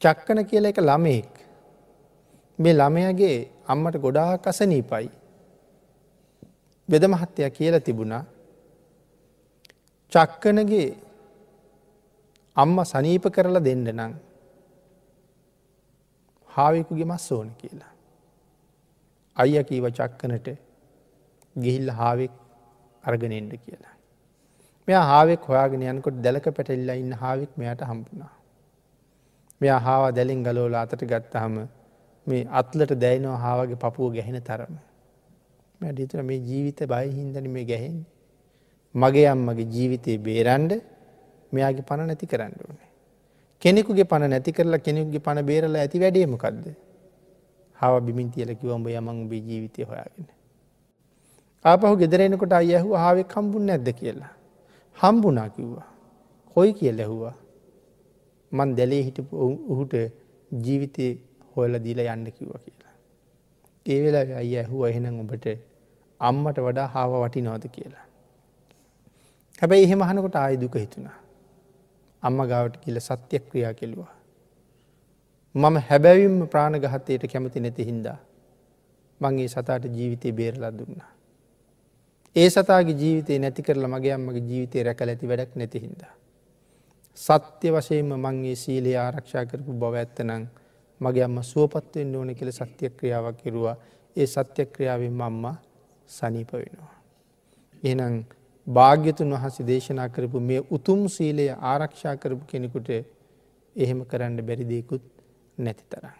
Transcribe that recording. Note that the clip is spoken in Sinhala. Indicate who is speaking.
Speaker 1: චක්කන කියල එක ළමයෙක් මේ ළමයගේ අම්මට ගොඩා කසනීපයි. බෙද මහත්තය කියලා තිබුණා චක්කනගේ අම්ම සනීප කරලා දෙන්න නං හාවිකුගේ මස් ඕන කියලා. අයිය කීව චක්කනට ගිහිල්ල හාවෙක් අර්ගනෙන්ඩ කියලා. මෙය හාවෙක් හොයාගෙන යනකොට දැලක පැටල්ලා ඉන්න හාවික් මෙයට හම්පුුණා. මෙයා හාව දැලින් ගලෝල අතට ගත්තහම මේ අත්ලට දැයිනවා හාවගේ පපුුව ගැහෙන තරම. මැඩිතුර මේ ජීවිත බයහින්දන මේ ගැහෙන්. මගේ අම්මගේ ජීවිතයේ බේරන්ඩ මෙයාගේ පණ නැති කරන්න ඕනේ. කෙනෙකුගේ පණ නැති කරලා කෙනෙකුගේ පණ බේරලා ඇති වැඩේමකක්ද. හාව බිමින් තියල කිවම්ඹ යමං බේ ජීවිතය හොයාගෙන. ආපහු ගෙදරෙනකොට අයහු හාාවෙක් කම්බුන් නැද්ද කියලා. හම්බුනා කිව්වා. කොයි කිය ලැහුවා. මන් දැලේ හිටපු ඔහුට ජීවිතය හොයල දීල යන්න කිව්ව කියලා. ඒ වෙලා අය ඇහුව එහෙනම් ඔබට අම්මට වඩා හාව වටි නොද කියලා. හැබැයි එහෙම අහනකොට ආය දුක හිතුණා. අම්ම ගාවට කියල සත්‍යයක් ක්‍රියා කෙළුවා. මම හැබැවිම්ම ප්‍රාණගහත්තයට කැමති නැති හින්දා මංගේ සතාට ජීවිතය බේරලා දුන්නා. ඒ සතාගේ ජීවිතය නැති කරලා මගේ අම්මගේ ජීවිතය රැක ඇති වැඩක් නැතිහින්දා. සත්‍ය වශයෙන්ම මංගේ සීලේ ආරක්ෂා කරපු බව ඇත්තනං මගේ අම්ම සුවපත්වවෙන්න ඕන කියල සත්‍ය ක්‍රියාවක් කිරවා ඒ සත්‍ය ක්‍රියාවෙන් මම්ම සනීප වෙනවා. එනම් භාග්‍යතුන් වහසේ දේශනා කරපු මේ උතුම් සීලය ආරක්ෂා කරපු කෙනෙකුට එහෙම කරන්න බැරිදයකුත් නැති තරම්.